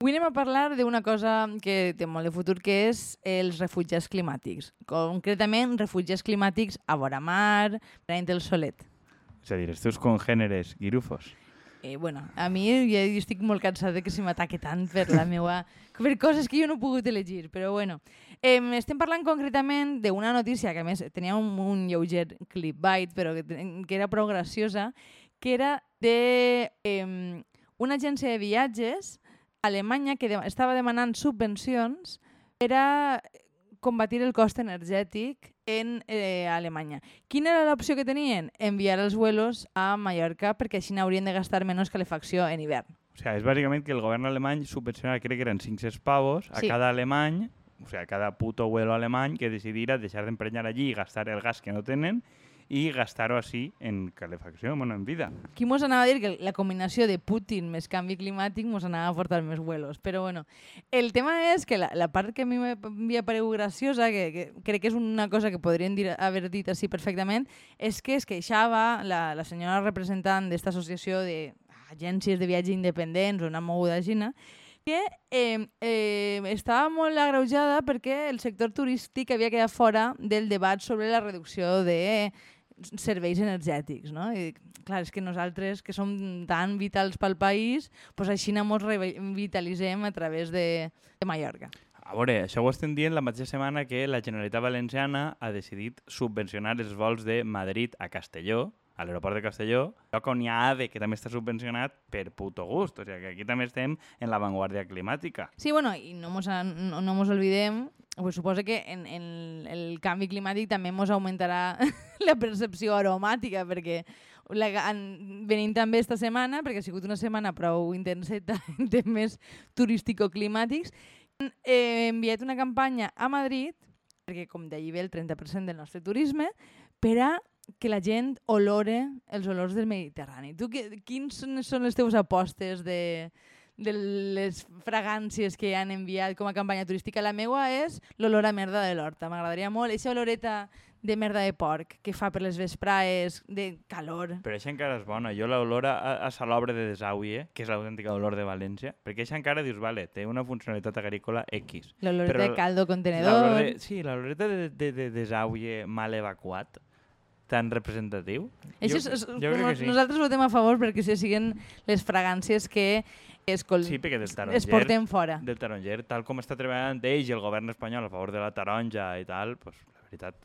Avui anem a parlar d'una cosa que té molt de futur, que és els refugiats climàtics. Concretament, refugiats climàtics a vora mar, Prenent el Solet. És a dir, els teus congèneres guirufos. Eh, bueno, a mi ja estic molt cansada de que se m'ataque tant per la meua... per coses que jo no he pogut elegir, però bueno. Eh, estem parlant concretament d'una notícia que a més tenia un, un lleuger clipbait, però que, que era prou graciosa, que era de eh, una agència de viatges Alemanya que de estava demanant subvencions per a combatir el cost energètic en eh, Alemanya. Quina era l'opció que tenien? Enviar els vuelos a Mallorca perquè així n'haurien de gastar menys calefacció en hivern. O sea, és bàsicament que el govern alemany subvencionarà, crec que eren 500 pavos, a Sí. cada alemany, o sea, a cada puto vuelo alemany que decidirà deixar d'emprenyar allí i gastar el gas que no tenen i gastar-ho així en calefacció, bueno, en vida. Aquí mos anava a dir que la combinació de Putin més canvi climàtic mos anava a portar més vuelos. Però bueno, el tema és que la, la part que a mi m'havia paregut graciosa, que, que crec que és una cosa que podrien dir, haver dit així perfectament, és que es queixava la, la senyora representant d'esta associació d'agències de viatge independents o una moguda xina, que eh, eh, estava molt agreujada perquè el sector turístic havia quedat fora del debat sobre la reducció de serveis energètics, no? I, clar, és que nosaltres, que som tan vitals pel país, pues així ens revitalitzem a través de, de Mallorca. A veure, això ho estem dient la mateixa setmana que la Generalitat Valenciana ha decidit subvencionar els vols de Madrid a Castelló, a l'aeroport de Castelló, lloc on hi ha AVE, que també està subvencionat per puto gust. O sigui que aquí també estem en l'avantguàrdia climàtica. Sí, bueno, i no mos, no, no mos oblidem, pues suposa que en, en el canvi climàtic també mos augmentarà la percepció aromàtica, perquè la, en, venint també esta setmana, perquè ha sigut una setmana prou intenseta en temes turístico-climàtics, he enviat una campanya a Madrid, perquè com d'allí ve el 30% del nostre turisme, per a que la gent olore els olors del Mediterrani. Tu, que, quins són, les teves apostes de, de les fragàncies que han enviat com a campanya turística? La meua és l'olor a merda de l'horta. M'agradaria molt. Eixa oloreta de merda de porc que fa per les vesprades de calor. Però això encara és bona. Jo l'olor a, a salobre de desàuie, que és l'autèntica olor de València, perquè això encara dius, vale, té una funcionalitat agrícola X. L'oloreta de caldo contenedor. de, sí, l'oloreta de, de, de desàuie mal evacuat, tan representatiu. Això jo, és, és, jo crec que sí. Nosaltres votem a favor perquè se siguen les fragàncies que es, col... Sí, perquè del es taronger, porten fora. del taronger, tal com està treballant ells i el govern espanyol a favor de la taronja i tal, pues, la veritat,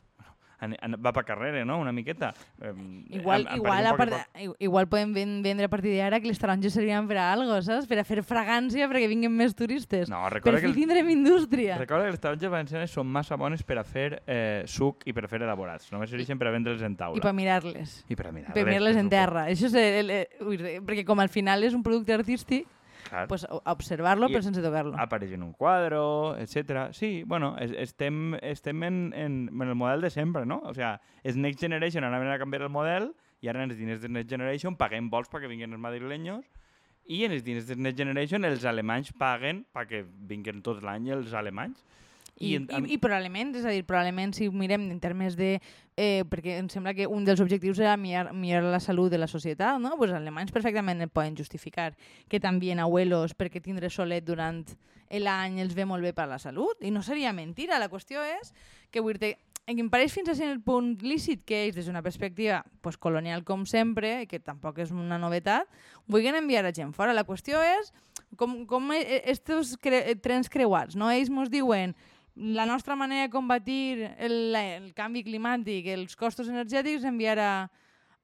va per carrera, no?, una miqueta. Em, Igual, em igual, a poc part, i- igual podem ven- vendre a partir d'ara que les taronges serviran per a algo, saps? Per a fer fragància perquè vinguin més turistes. No, per que, fi el, tindrem indústria. recorda que les taronges valencianes són massa bones per a fer eh, suc i per a fer elaborats. Només serveixen per a vendre'ls en taula. I per mirar-les. I per a mirar-les. Per mirar-les en terra. Això és el, el, ui, perquè com al final és un producte artístic, Clar. pues, a- observar-lo I- però sense tocar-lo. apareix en un quadro, etc. Sí, bueno, es, estem, estem en, en, en el model de sempre, no? O sea, els Next Generation anaven a canviar el model i ara en els diners de Next Generation paguem vols perquè vinguin els madrilenyos i en els diners de Next Generation els alemanys paguen perquè vinguin tot l'any els alemanys. I, en- i, i probablement, és a dir, probablement si ho mirem en termes de... Eh, perquè em sembla que un dels objectius era millorar, millorar la salut de la societat, no? Pues els alemanys perfectament el poden justificar que també abuelos perquè tindre solet durant l'any els ve molt bé per la salut i no seria mentira. La qüestió és que vull dir em pareix fins a cert punt lícit que ells, des d'una perspectiva pues, colonial com sempre, i que tampoc és una novetat, vulguin enviar a gent fora. La qüestió és com, com estos cre trens creuats, no? Ells ens diuen la nostra manera de combatir el, el canvi climàtic, els costos energètics, enviar a,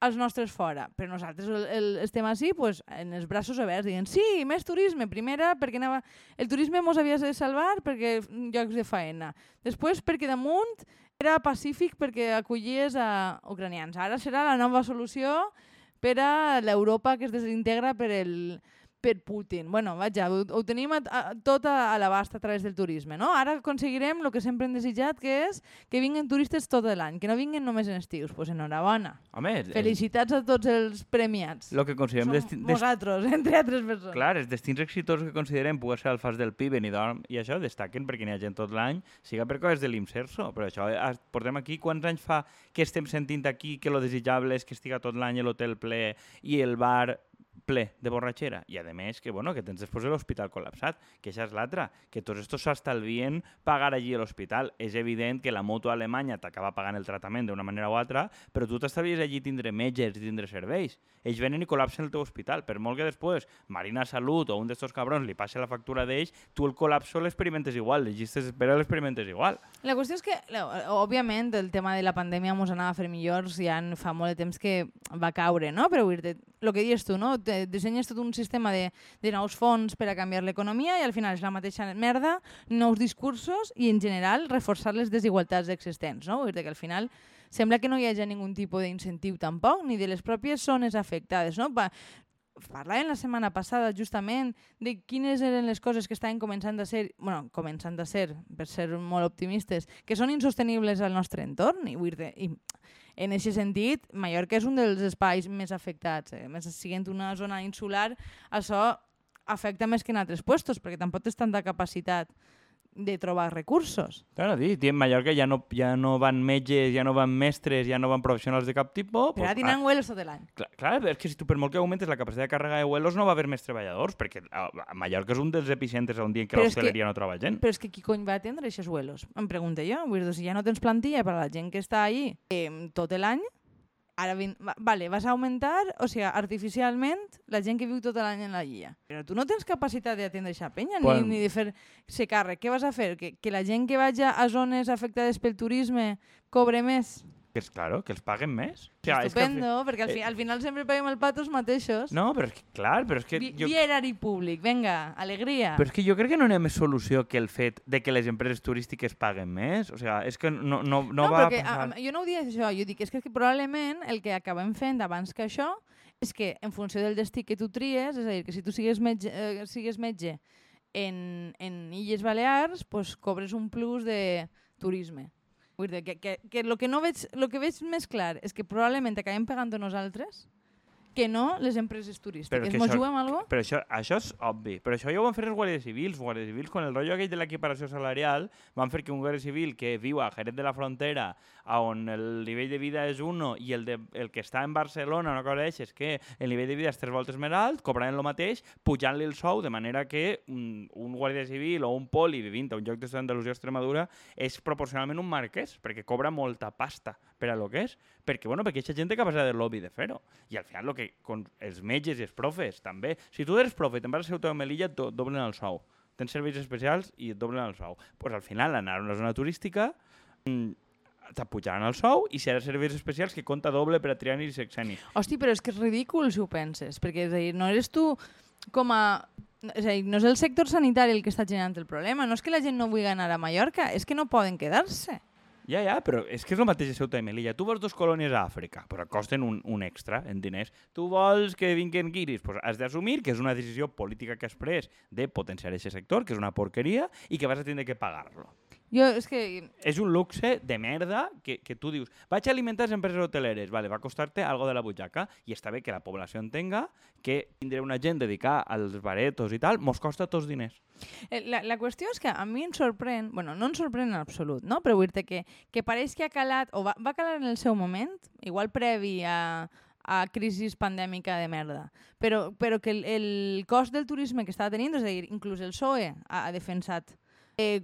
als nostres fora. Però nosaltres el, el, estem així pues, en els braços oberts, dient sí, més turisme. Primera, perquè anava... el turisme mos havia de salvar perquè llocs de faena. Després, perquè damunt era pacífic perquè acollies a ucranians. Ara serà la nova solució per a l'Europa que es desintegra per el, per Putin. Bueno, vaja, ho, ho tenim a, a, tot a, a l'abast a través del turisme, no? Ara aconseguirem el que sempre hem desitjat, que és que vinguen turistes tot l'any, que no vinguen només en estius. Doncs pues enhorabona. Home, el- Felicitats a tots els premiats. Lo que considerem Som desti dest vosaltres, entre altres persones. Clar, els destins exitosos que considerem poder ser el fas del PIB, Benidorm i això destaquen perquè n'hi ha gent tot l'any, siga per coses de l'Imserso, però això eh, portem aquí, quants anys fa que estem sentint aquí que lo desitjable és que estiga tot l'any l'hotel ple i el bar ple de borratxera i, a més, que, bueno, que tens després l'hospital col·lapsat, que això és l'altra, que tots estos s'estalvien pagar allí a l'hospital. És evident que la moto alemanya t'acaba pagant el tractament d'una manera o altra, però tu t'estavies allí tindre metges i tindre serveis. Ells venen i col·lapsen el teu hospital. Per molt que després Marina Salut o un d'estos cabrons li passi la factura d'ells, tu el col·lapso l'experimentes igual, les llistes d'espera l'experimentes igual. La qüestió és que, òbviament, el tema de la pandèmia ens anava a fer millors ja fa molt de temps que va caure, no? Però el que dius tu, no? Te dissenyes tot un sistema de, de nous fons per a canviar l'economia i al final és la mateixa merda, nous discursos i, en general, reforçar les desigualtats existents, no? Dir que al final sembla que no hi hagi ningun tipus d'incentiu tampoc, ni de les pròpies zones afectades, no? Pa parlàvem la setmana passada justament de quines eren les coses que estaven començant a ser, bueno, començant a ser, per ser molt optimistes, que són insostenibles al nostre entorn. I, vull dir, i en aquest sentit, Mallorca és un dels espais més afectats. Eh? Més siguent una zona insular, això afecta més que en altres puestos, perquè tampoc tens tanta capacitat de trobar recursos. Claro, sí, en Mallorca ja no, ja no van metges, ja no van mestres, ja no van professionals de cap tipus... Però ara tindran ah, vuelos tot l'any. Clar, clar, és que si tu per molt que augmentes la capacitat de càrrega de vuelos no va haver més treballadors, perquè a, a Mallorca és un dels epicentres on diuen que l'hostaleria no troba gent. Però és que qui cony va atendre aquests vuelos? Em pregunto jo. Vull dir, si ja no tens plantilla per a la gent que està ahí eh, tot l'any, Ara, vale, vas a augmentar, o sigui, artificialment, la gent que viu tot l'any en la guia. Però tu no tens capacitat d'atendre aquesta penya, bueno. ni, ni de fer-se càrrec. Què vas a fer? Que, que la gent que vagi a zones afectades pel turisme cobre més? Que és claro, que els paguen més. O sea, Estupendo, és que perquè al, fi, eh... al final sempre paguem el patos mateixos. No, però és que, clar, però és que... Vi, jo... Vierari públic, venga, alegria. Però és que jo crec que no hi ha més solució que el fet de que les empreses turístiques paguen més. O sigui, és que no, no, no, no va perquè, a, a, jo no ho dic això, jo dic és que, és que probablement el que acabem fent abans que això és que en funció del destí que tu tries, és a dir, que si tu sigues metge, eh, sigues metge en, en Illes Balears, pues cobres un plus de turisme. Vull dir, que, que, que, lo que, no veig, lo que veig més clar és que probablement acabem pagant nosaltres que no les empreses turístiques. Mos juguem alguna Però això, això és obvi. Però això ja ho van fer els guàrdies civils. Els guàrdies civils, quan el rotllo aquell de l'equiparació salarial, van fer que un guàrdia civil que viu a Jerez de la Frontera, on el nivell de vida és uno, i el, de, el que està en Barcelona, una cosa és que el nivell de vida és tres voltes més alt, cobraran el mateix, pujant-li el sou, de manera que un, un guàrdia civil o un poli vivint a un lloc de Andalusia o Extremadura és proporcionalment un marquès, perquè cobra molta pasta per a lo que és. Perquè, bueno, perquè aquesta gent té capacitat de lobby de fer-ho. I al final, lo que, con els metges i els profes, també. Si tu eres profe te'n vas a Ceuta de Melilla, et doblen el sou. Tens serveis especials i et doblen el sou. Pues al final, anar a una zona turística, mmm, t'apujaran el sou i ha serveis especials que compta doble per a triani i sexeni. Hosti, però és que és ridícul si ho penses, perquè és a dir, no eres tu com a... És a dir, no és el sector sanitari el que està generant el problema, no és que la gent no vulgui anar a Mallorca, és que no poden quedar-se. Ja, ja, però és que és el mateix a Ceuta i Melilla. Tu vols dos colònies a Àfrica, però costen un, un extra en diners. Tu vols que vinguin guiris, pues has d'assumir que és una decisió política que has pres de potenciar aquest sector, que és una porqueria, i que vas a tindre que pagar-lo. Jo, és que... És un luxe de merda que, que tu dius, vaig a alimentar les empreses hoteleres, vale, va costar-te algo de la butxaca i està bé que la població entenga que tindré una gent dedicada als baretos i tal, mos costa tots diners. Eh, la, la qüestió és que a mi em sorprèn, bueno, no em sorprèn en absolut, no? però vull dir que, que pareix que ha calat, o va, va calar en el seu moment, igual previ a, a crisi pandèmica de merda. Però, però que el, el cost del turisme que estava tenint, és a dir, inclús el PSOE ha, ha defensat eh,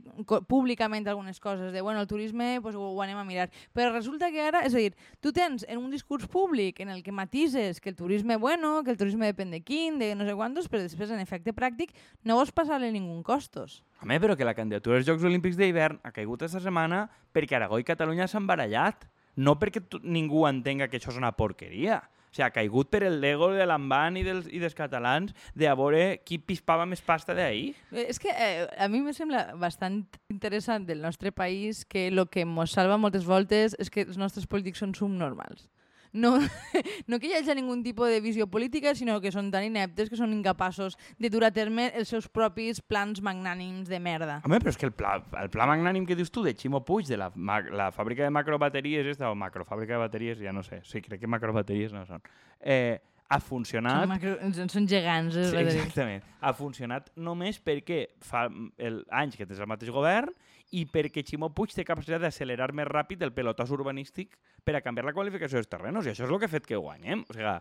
públicament algunes coses, de bueno, el turisme pues, ho, ho anem a mirar. Però resulta que ara, és a dir, tu tens en un discurs públic en el que matises que el turisme bueno, que el turisme depèn de quin, de no sé quantos, però després en efecte pràctic no vols passar-li ningú costos. Home, però que la candidatura als Jocs Olímpics d'hivern ha caigut aquesta setmana perquè Aragó i Catalunya s'han barallat, no perquè ningú entenga que això és una porqueria. O sigui, ha caigut per el Lego de l'Amban i, dels, i dels catalans de a veure qui pispava més pasta d'ahir. Eh, és que eh, a mi me sembla bastant interessant del nostre país que el que ens salva moltes voltes és que els nostres polítics són subnormals no, no que hi hagi ningú tipus de visió política, sinó que són tan ineptes que són incapaços de dur a terme els seus propis plans magnànims de merda. Home, però és que el pla, el pla magnànim que dius tu de Ximo Puig, de la, la fàbrica de macrobateries, esta, o macrofàbrica de bateries, ja no sé, sí, crec que macrobateries no són, eh, ha funcionat... Són, macro, són gegants, eh? Sí, exactament. Ha funcionat només perquè fa el, anys que tens el mateix govern i perquè Ximo Puig té capacitat d'accelerar més ràpid el pelotàs urbanístic per a canviar la qualificació dels terrenos. I això és el que ha fet que guanyem. O sigui,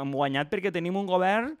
hem guanyat perquè tenim un govern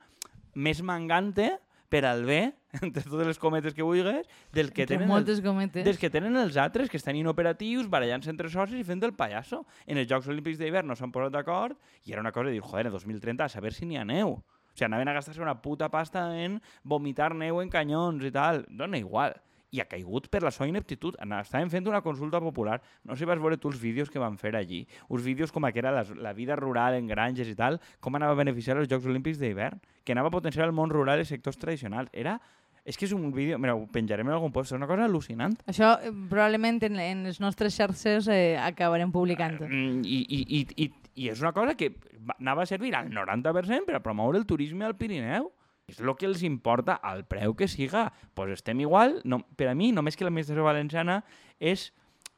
més mangante per al bé, entre totes les cometes que vulguis, del que, Entre tenen moltes els, cometes. dels que tenen els altres, que estan inoperatius, barallant-se entre socis i fent el pallasso. En els Jocs Olímpics d'hivern no s'han posat d'acord i era una cosa de dir, joder, en 2030 a saber si n'hi ha neu. O sigui, anaven a gastar-se una puta pasta en vomitar neu en canyons i tal. Dona igual. I ha caigut per la seva ineptitud. Estaven fent una consulta popular. No sé si vas veure tu els vídeos que van fer allí. Uns vídeos com que era la, la vida rural en granges i tal, com anava a beneficiar els Jocs Olímpics d'hivern, que anava a potenciar el món rural i sectors tradicionals. Era... És que és un vídeo... Mira, ho penjarem en algun post. És una cosa al·lucinant. Això eh, probablement en, en les nostres xarxes eh, acabarem publicant. Mm, I, i, i, i, I és una cosa que va- anava a servir al 90% per a promoure el turisme al Pirineu. És el que els importa al preu que siga. Pues estem igual. No, per a mi, només que l'administració valenciana és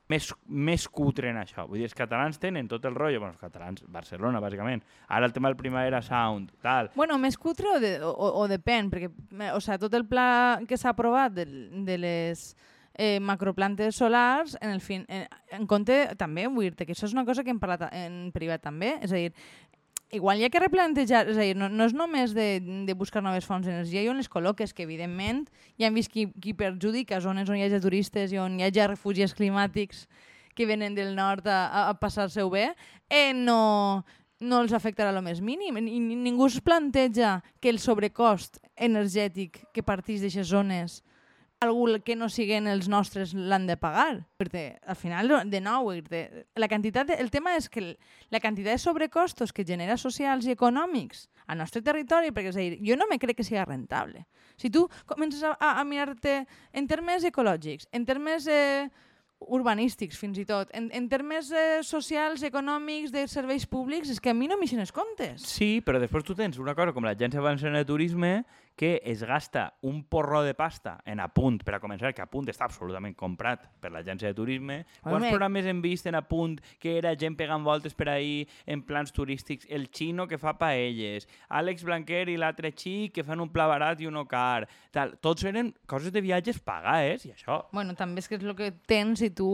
més, més cutre en això. Vull dir, els catalans tenen tot el rotllo, bueno, els catalans, Barcelona, bàsicament. Ara el tema del Primavera Sound, tal. Bueno, més cutre o, de, o, o depèn, perquè o sea, tot el pla que s'ha aprovat de, de les eh, macroplantes solars, en, el fin, en, en compte també, vull dir que això és una cosa que hem parlat en privat també, és a dir, igual hi ha que replantejar, és a dir, no, no és només de, de buscar noves fonts d'energia i on les col·loques, que evidentment ja hem vist qui, qui perjudica zones on hi hagi turistes i on hi hagi refugis climàtics que venen del nord a, a, a passar-se-ho bé, eh, no, no els afectarà el més mínim. I ni- ningú es planteja que el sobrecost energètic que partís d'aquestes zones algú que no siguen els nostres l'han de pagar. Perquè al final, de nou, dir, la quantitat de, el tema és que la quantitat de sobrecostos que genera socials i econòmics al nostre territori, perquè és a dir, jo no me crec que sigui rentable. Si tu comences a, a, a mirar-te en termes ecològics, en termes eh, urbanístics fins i tot, en, en termes eh, socials, econòmics, de serveis públics, és que a mi no m'hi comptes. Sí, però després tu tens una cosa com l'Agència Valenciana de Turisme que es gasta un porró de pasta en Apunt, per a començar, que Apunt està absolutament comprat per l'Agència de Turisme. Quants Home. programes hem vist en Apunt que era gent pegant voltes per ahir en plans turístics? El xino que fa paelles, Àlex Blanquer i l'altre xic que fan un pla barat i un car. Tal. Tots eren coses de viatges pagades, i això... Bueno, també és que és el que tens si tu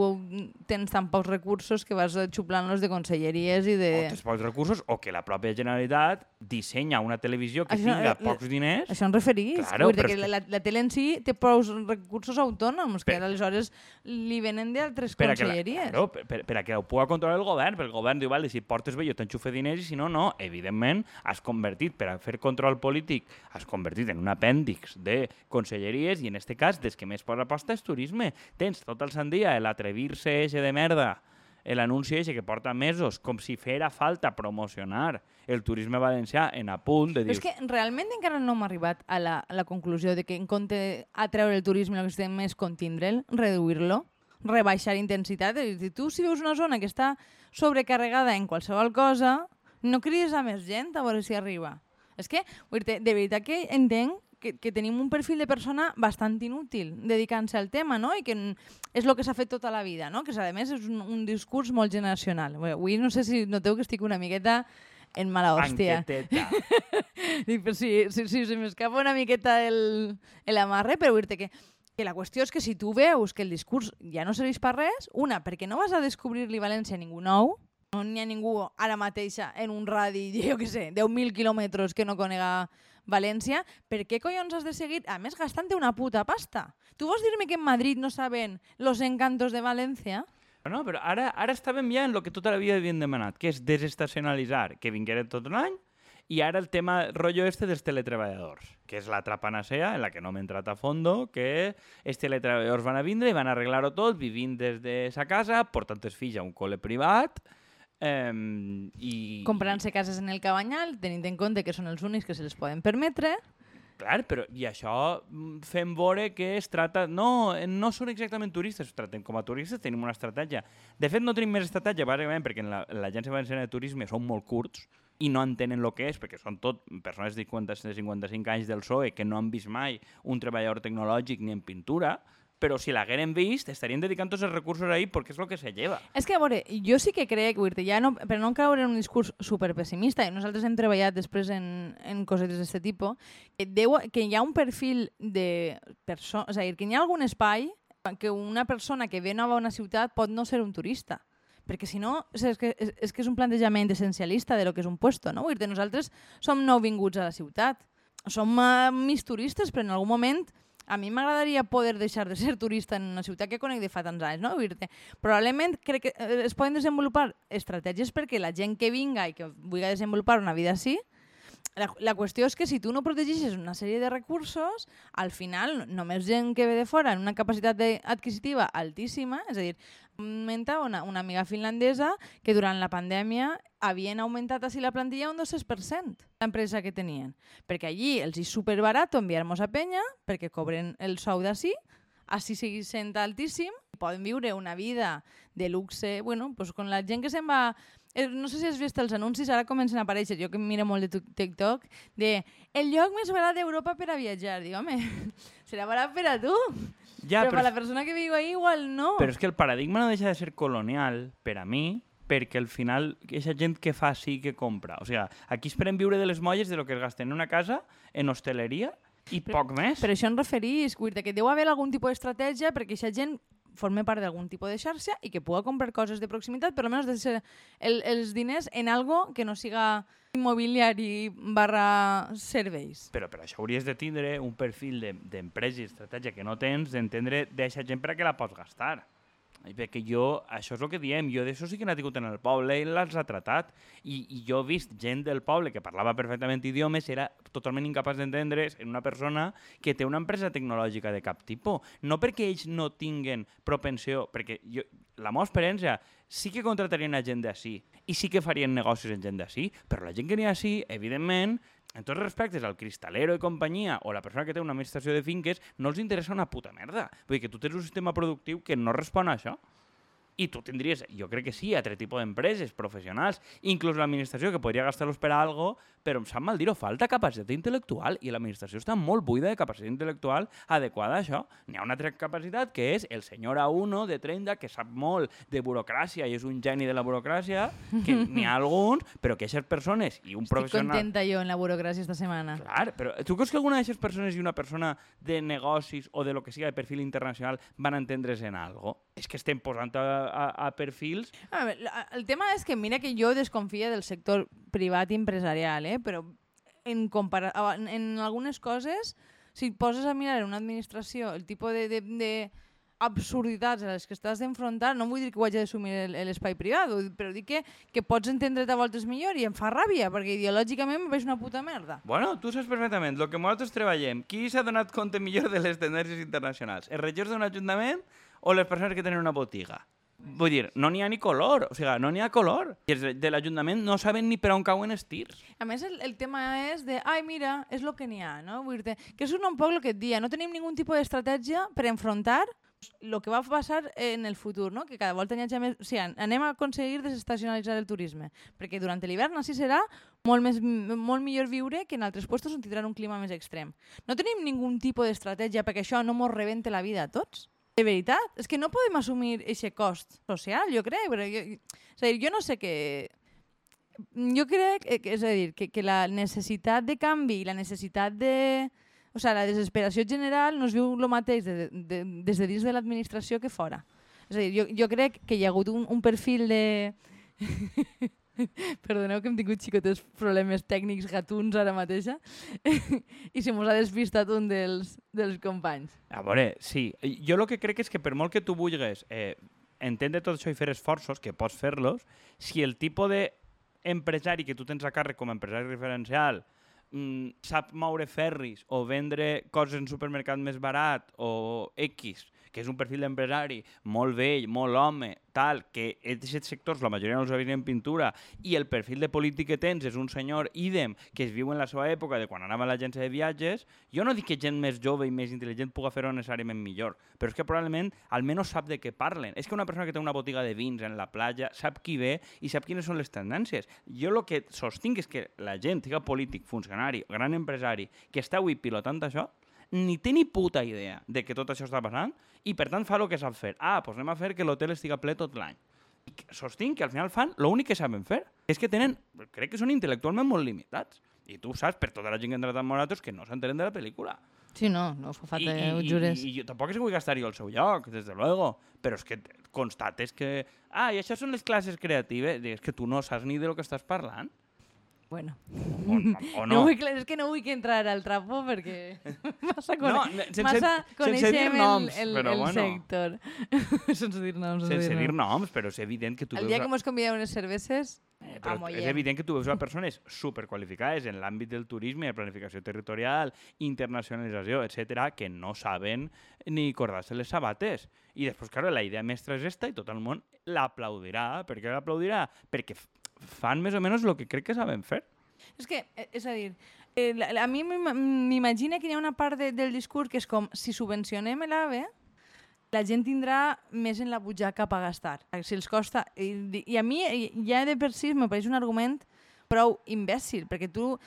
tens tan pocs recursos que vas xuplant-los de conselleries i de... O tens pocs recursos, o que la pròpia Generalitat dissenya una televisió que Això, tinga eh, pocs diners... Això em referís. Claro, Vull dir que que- la, la tele en si té prou recursos autònoms, que Per- aleshores li venen d'altres que la, conselleries. claro, per, per, a que ho pugui controlar el govern, perquè el govern diu, vale, si portes bé jo t'enxufe diners i si no, no. Evidentment, has convertit, per a fer control polític, has convertit en un apèndix de conselleries i en este cas, des que més posa aposta és turisme. Tens tot el sant dia l'atrevir-se de merda, l'anunci eixe que porta mesos, com si fera falta promocionar el turisme valencià en a punt de Però dir... és que realment encara no hem arribat a la, a la conclusió de que en compte atreure el turisme el que estem és contindre'l, reduir-lo, rebaixar intensitat. És dir, tu si veus una zona que està sobrecarregada en qualsevol cosa, no crides a més gent a veure si arriba. És que, de veritat que entenc que, que tenim un perfil de persona bastant inútil dedicant-se al tema, no? I que és el que s'ha fet tota la vida, no? Que, a més, és un, un discurs molt generacional. Bé, Avui no sé si noteu que estic una miqueta en mala hòstia. Dic, però si, si, si se m'escapa una miqueta el, el amarre, però dir-te que, que la qüestió és que si tu veus que el discurs ja no serveix per res, una, perquè no vas a descobrir-li València a ningú nou, no n'hi ha ningú ara mateixa en un radi, jo què sé, 10.000 quilòmetres que no conega València, per què collons has de seguir, a més, gastant-te una puta pasta? Tu vols dir-me que en Madrid no saben los encantos de València? No, però ara, ara estàvem ja en el que tota la vida havien demanat, que és desestacionalitzar, que vingueren tot l'any, i ara el tema rotllo este dels teletreballadors, que és la trapanacea en la que no m'he entrat a fondo, que els teletreballadors van a vindre i van arreglar-ho tot, vivint des de sa casa, portant els fills a un col·le privat, eh, i... Comprant-se cases en el Cabanyal, tenint en compte que són els únics que se les poden permetre, Clar, però i això mm, fem veure que es tracta... No, no són exactament turistes, es traten com a turistes, tenim una estratègia. De fet, no tenim més estratègia, bàsicament perquè en la- l'Agència Valenciana de Turisme són molt curts i no entenen el que és, perquè són tot persones de 50, de 55 anys del PSOE que no han vist mai un treballador tecnològic ni en pintura, però si l'hagueren vist, estarien dedicant tots els recursos ahí perquè és el que se lleva. És que, a veure, jo sí que crec, dir ja no, per no caure en un discurs superpessimista, i nosaltres hem treballat després en, en cosetes d'aquest tipus, que, deu, que hi ha un perfil de persona, és a dir, que hi ha algun espai que una persona que ve nova a una ciutat pot no ser un turista. perquè si no, és que, és, és que és un plantejament essencialista de lo que és un puesto, no? Vull dir nosaltres som nouvinguts a la ciutat, som uh, mis turistes, però en algun moment a mi m'agradaria poder deixar de ser turista en una ciutat que conec de fa tants anys, no? Vull dir probablement crec que eh, es poden desenvolupar estratègies perquè la gent que vinga i que vulgui desenvolupar una vida així, la, la qüestió és que si tu no protegeixes una sèrie de recursos, al final només gent que ve de fora en una capacitat adquisitiva altíssima, és a dir, comenta una, una amiga finlandesa que durant la pandèmia havien augmentat així la plantilla un 200% l'empresa que tenien. Perquè allí els és superbarat enviar-nos a penya perquè cobren el sou d'ací, així sigui sent altíssim, poden viure una vida de luxe, bueno, pues con la gent que se'n va no sé si has vist els anuncis, ara comencen a aparèixer, jo que miro molt de TikTok, de el lloc més barat d'Europa per a viatjar. Dic, home, serà barat per a tu. Ja, però, però per a la persona que viu ahí igual no. Però és que el paradigma no deixa de ser colonial, per a mi, perquè al final aquesta gent que fa sí que compra. O sigui, aquí esperem viure de les molles de lo que es gasten en una casa, en hosteleria, i però, poc més. Però això en referís, que deu haver algun tipus d'estratègia perquè aquesta gent forme part d'algun tipus de xarxa i que pugui comprar coses de proximitat, però almenys deixar el, els diners en algo que no siga immobiliari barra serveis. Però per això hauries de tindre un perfil d'empresa de, i estratègia que no tens, d'entendre d'aquesta gent per a què la pots gastar. Perquè jo, això és el que diem, jo d'això sí que n'ha tingut en el poble i l'has tratat. I, I jo he vist gent del poble que parlava perfectament idiomes, era totalment incapaç d'entendre's en una persona que té una empresa tecnològica de cap tipus. No perquè ells no tinguen propensió, perquè jo, la meva experiència sí que contratarien a gent d'ací i sí que farien negocis en gent d'ací, però la gent que n'hi ha així, evidentment, en tots respectes, al cristalero i companyia o la persona que té una administració de finques no els interessa una puta merda. Vull dir que tu tens un sistema productiu que no respon a això i tu tindries, jo crec que sí, altre tipus d'empreses professionals, inclús l'administració que podria gastar-los per a algo, però em sap mal dir-ho, falta capacitat intel·lectual i l'administració està molt buida de capacitat intel·lectual adequada a això. N'hi ha una altra capacitat que és el senyor A1 de 30 que sap molt de burocràcia i és un geni de la burocràcia, que n'hi ha alguns, però que aquestes persones i un Estic professional... Estic contenta jo en la burocràcia esta setmana. Clar, però tu creus que alguna d'aquestes persones i una persona de negocis o de lo que siga de perfil internacional van entendre's en algo? És que estem posant a, a, a perfils... A veure, el tema és que mira que jo desconfia del sector privat i empresarial, eh? però en, compara en, en algunes coses, si poses a mirar en una administració el tipus de, de, de absurditats a les que estàs d'enfrontar, no vull dir que ho hagi d'assumir l'espai privat, però dic que, que pots entendre't a voltes millor i em fa ràbia, perquè ideològicament veig una puta merda. Bueno, tu saps perfectament, el que nosaltres treballem, qui s'ha donat compte millor de les tendències internacionals? Els regidors d'un ajuntament o les persones que tenen una botiga? Vull dir, no n'hi ha ni color, o sigui, no n'hi ha color. I els de l'Ajuntament no saben ni per on cauen els tirs. A més, el, el tema és de, ai, mira, és el que n'hi ha, no? Vull dir que és un poc el que et dia, no tenim ningun tipus d'estratègia per enfrontar el que va passar en el futur, no? que cada volta n'hi hagi més... O sigui, anem a aconseguir desestacionalitzar el turisme, perquè durant l'hivern així serà molt, més, molt millor viure que en altres llocs on tindran un clima més extrem. No tenim ningun tipus d'estratègia perquè això no mos rebente la vida a tots. De veritat, és que no podem assumir aquest cost social, jo crec. Però jo, és a dir, jo no sé què... Jo crec que, és a dir, que, que la necessitat de canvi i la necessitat de... O sigui, la desesperació general no es viu el mateix de, de, des de dins de l'administració que fora. És a dir, jo, jo crec que hi ha hagut un, un perfil de... Perdoneu que hem tingut xicotes problemes tècnics gatuns ara mateixa i se mos ha despistat un dels, dels companys. A veure, sí. Jo el que crec és que per molt que tu vulguis eh, entendre tot això i fer esforços, que pots fer-los, si el tipus d'empresari que tu tens a càrrec com a empresari referencial mm, sap moure ferris o vendre coses en supermercat més barat o X, que és un perfil d'empresari molt vell, molt home, tal, que aquests sectors la majoria no els havien en pintura i el perfil de polític que tens és un senyor idem que es viu en la seva època de quan anava a l'agència de viatges, jo no dic que gent més jove i més intel·ligent puga fer-ho necessàriament millor, però és que probablement almenys sap de què parlen. És que una persona que té una botiga de vins en la platja sap qui ve i sap quines són les tendències. Jo el que sostinc és que la gent, siga polític, funcionari, gran empresari, que està avui pilotant això, ni té ni puta idea de que tot això està passant i per tant fa el que sap fer. Ah, doncs anem a fer que l'hotel estigui ple tot l'any. Sostinc que al final fan l'únic que saben fer. És que tenen, crec que són intel·lectualment molt limitats. I tu saps, per tota la gent que ha entrat amb Moratos, que no s'entenen de la pel·lícula. Sí, no, no fa falta, I, ho i, jures. i, i jo tampoc és que vull gastar jo al seu lloc, des de luego, però és que constates que... Ah, i això són les classes creatives. És que tu no saps ni de lo que estàs parlant. Bueno, O, o no. no. vull, que- és que no vull que entrar al trapo perquè massa, No, sense- massa sense dir noms, el, el, però el bueno. sector. sense dir noms. Sense dir noms, però és evident que tu El veus... dia a- que mos convideu unes cerveses, Eh, però és evident que tu veus a persones superqualificades en l'àmbit del turisme, de planificació territorial, internacionalització, etc que no saben ni cordar-se les sabates. I després, claro, la idea mestra és esta i tot el món l'aplaudirà. Per què l'aplaudirà? Perquè fan més o menys el que crec que saben fer. És que, eh, és a dir, eh, a mi m'im- m'imagina que hi ha una part de, del discurs que és com, si subvencionem l'AVE, la gent tindrà més en la butxaca per gastar. Si els costa... I, I a mi eh, ja de per si me pareix un argument prou imbècil, perquè tu...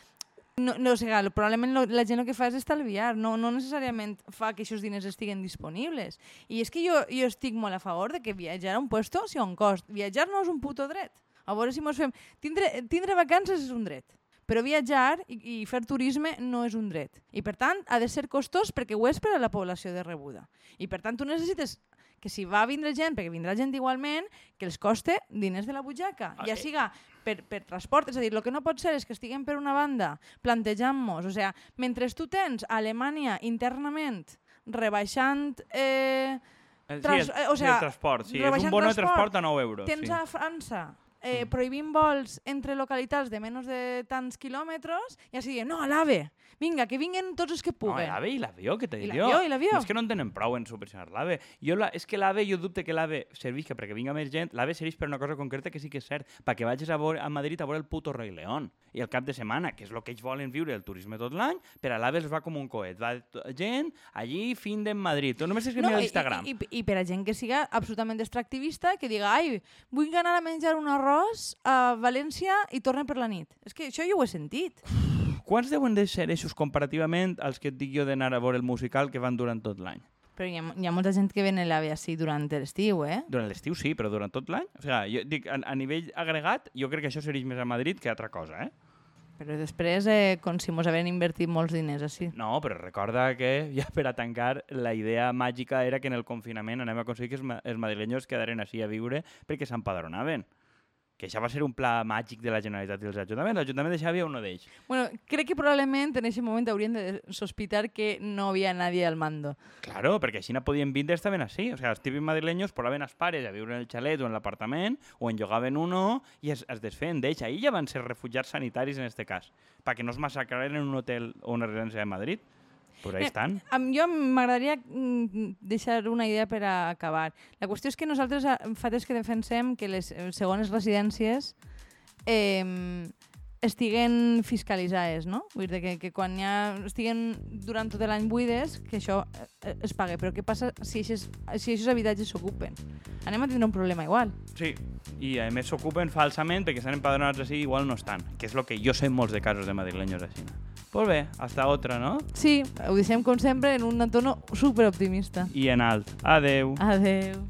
No, no, o sigui, probablement la gent el que fa és estalviar, no, no necessàriament fa que aquests diners estiguen disponibles. I és que jo, jo estic molt a favor de que viatjar a un puesto sigui un cost. Viatjar no és un puto dret. A veure si mos fem... Tindre, tindre vacances és un dret. Però viatjar i, i fer turisme no és un dret. I per tant, ha de ser costós perquè ho és per a la població de rebuda. I per tant, tu necessites que si va vindre gent, perquè vindrà gent igualment, que els coste diners de la butxaca. Ah, Ja eh. siga per, per transport, és a dir, el que no pot ser és que estiguem per una banda plantejant-nos, o sigui, mentre tu tens a Alemanya internament rebaixant... Eh, Eh, Trans- sí, eh, el, o sí, sea, el transport, sí. És un bono de transport, transport a 9 euros. tens sí. a França eh, prohibint vols entre localitats de menys de tants quilòmetres i així dient, no, a l'AVE, vinga, que vinguen tots els que No, puguen. l'AVE i l'avió, que t'he I dit jo. i l'avió. No és que no en tenen prou en subvencionar l'AVE. Jo la, és que l'AVE, jo dubte que l'AVE servisca perquè vinga més gent. L'AVE serveix per una cosa concreta que sí que és cert, perquè vagis a, a Madrid a veure el puto Rei León. I el cap de setmana, que és el que ells volen viure, el turisme tot l'any, per a l'AVE els va com un coet. Va gent allí, fin de Madrid. Tu només tens que mirar i, l'Instagram. i, i, I per a gent que siga absolutament extractivista, que diga, ai, vull anar a menjar un arròs a València i torne per la nit. És que això jo ho he sentit. Quants deuen de ser eixos comparativament als que et dic jo d'anar a veure el musical que van durant tot l'any? Però hi ha, hi ha molta gent que ven l'AVE així durant l'estiu, eh? Durant l'estiu sí, però durant tot l'any? O sigui, jo dic, a, a nivell agregat, jo crec que això sereix més a Madrid que altra cosa, eh? Però després, eh, com si mos havien invertit molts diners així. No, però recorda que, ja per a tancar, la idea màgica era que en el confinament anem a aconseguir que els, ma els madrilenyos quedaren així a viure perquè s'empadronaven. Que això va ser un pla màgic de la Generalitat i dels ajuntaments. L'Ajuntament de era un d'ells. Bueno, crec que probablement en aquest moment haurien de sospitar que no havia nadie al mando. Claro, perquè així no podien vindre estaven així. O sigui, els típics madrilenyos posaven els pares a viure en el xalet o en l'apartament o en llogaven uno i es, es desfeien d'ells. Ahir ja van ser refugiats sanitaris en este cas, perquè no es massacraren en un hotel o una residència de Madrid. Però ahí Eh, estan. Am- Jo m'agradaria mm, deixar una idea per a acabar. La qüestió és que nosaltres eh, fa temps que defensem que les eh, segones residències eh, estiguen fiscalitzades, no? Vull dir que, que quan ja estiguen durant tot l'any buides, que això eh, es pague. Però què passa si aquests si aquests habitatges s'ocupen? Anem a tindre un problema igual. Sí, i a més s'ocupen falsament perquè estan empadronats així i igual no estan, que és el que jo sé en molts de casos de madrileños així. Pues bé, hasta otra, no? Sí, ho deixem com sempre en un tono superoptimista. I en alt. Adeu. Adeu.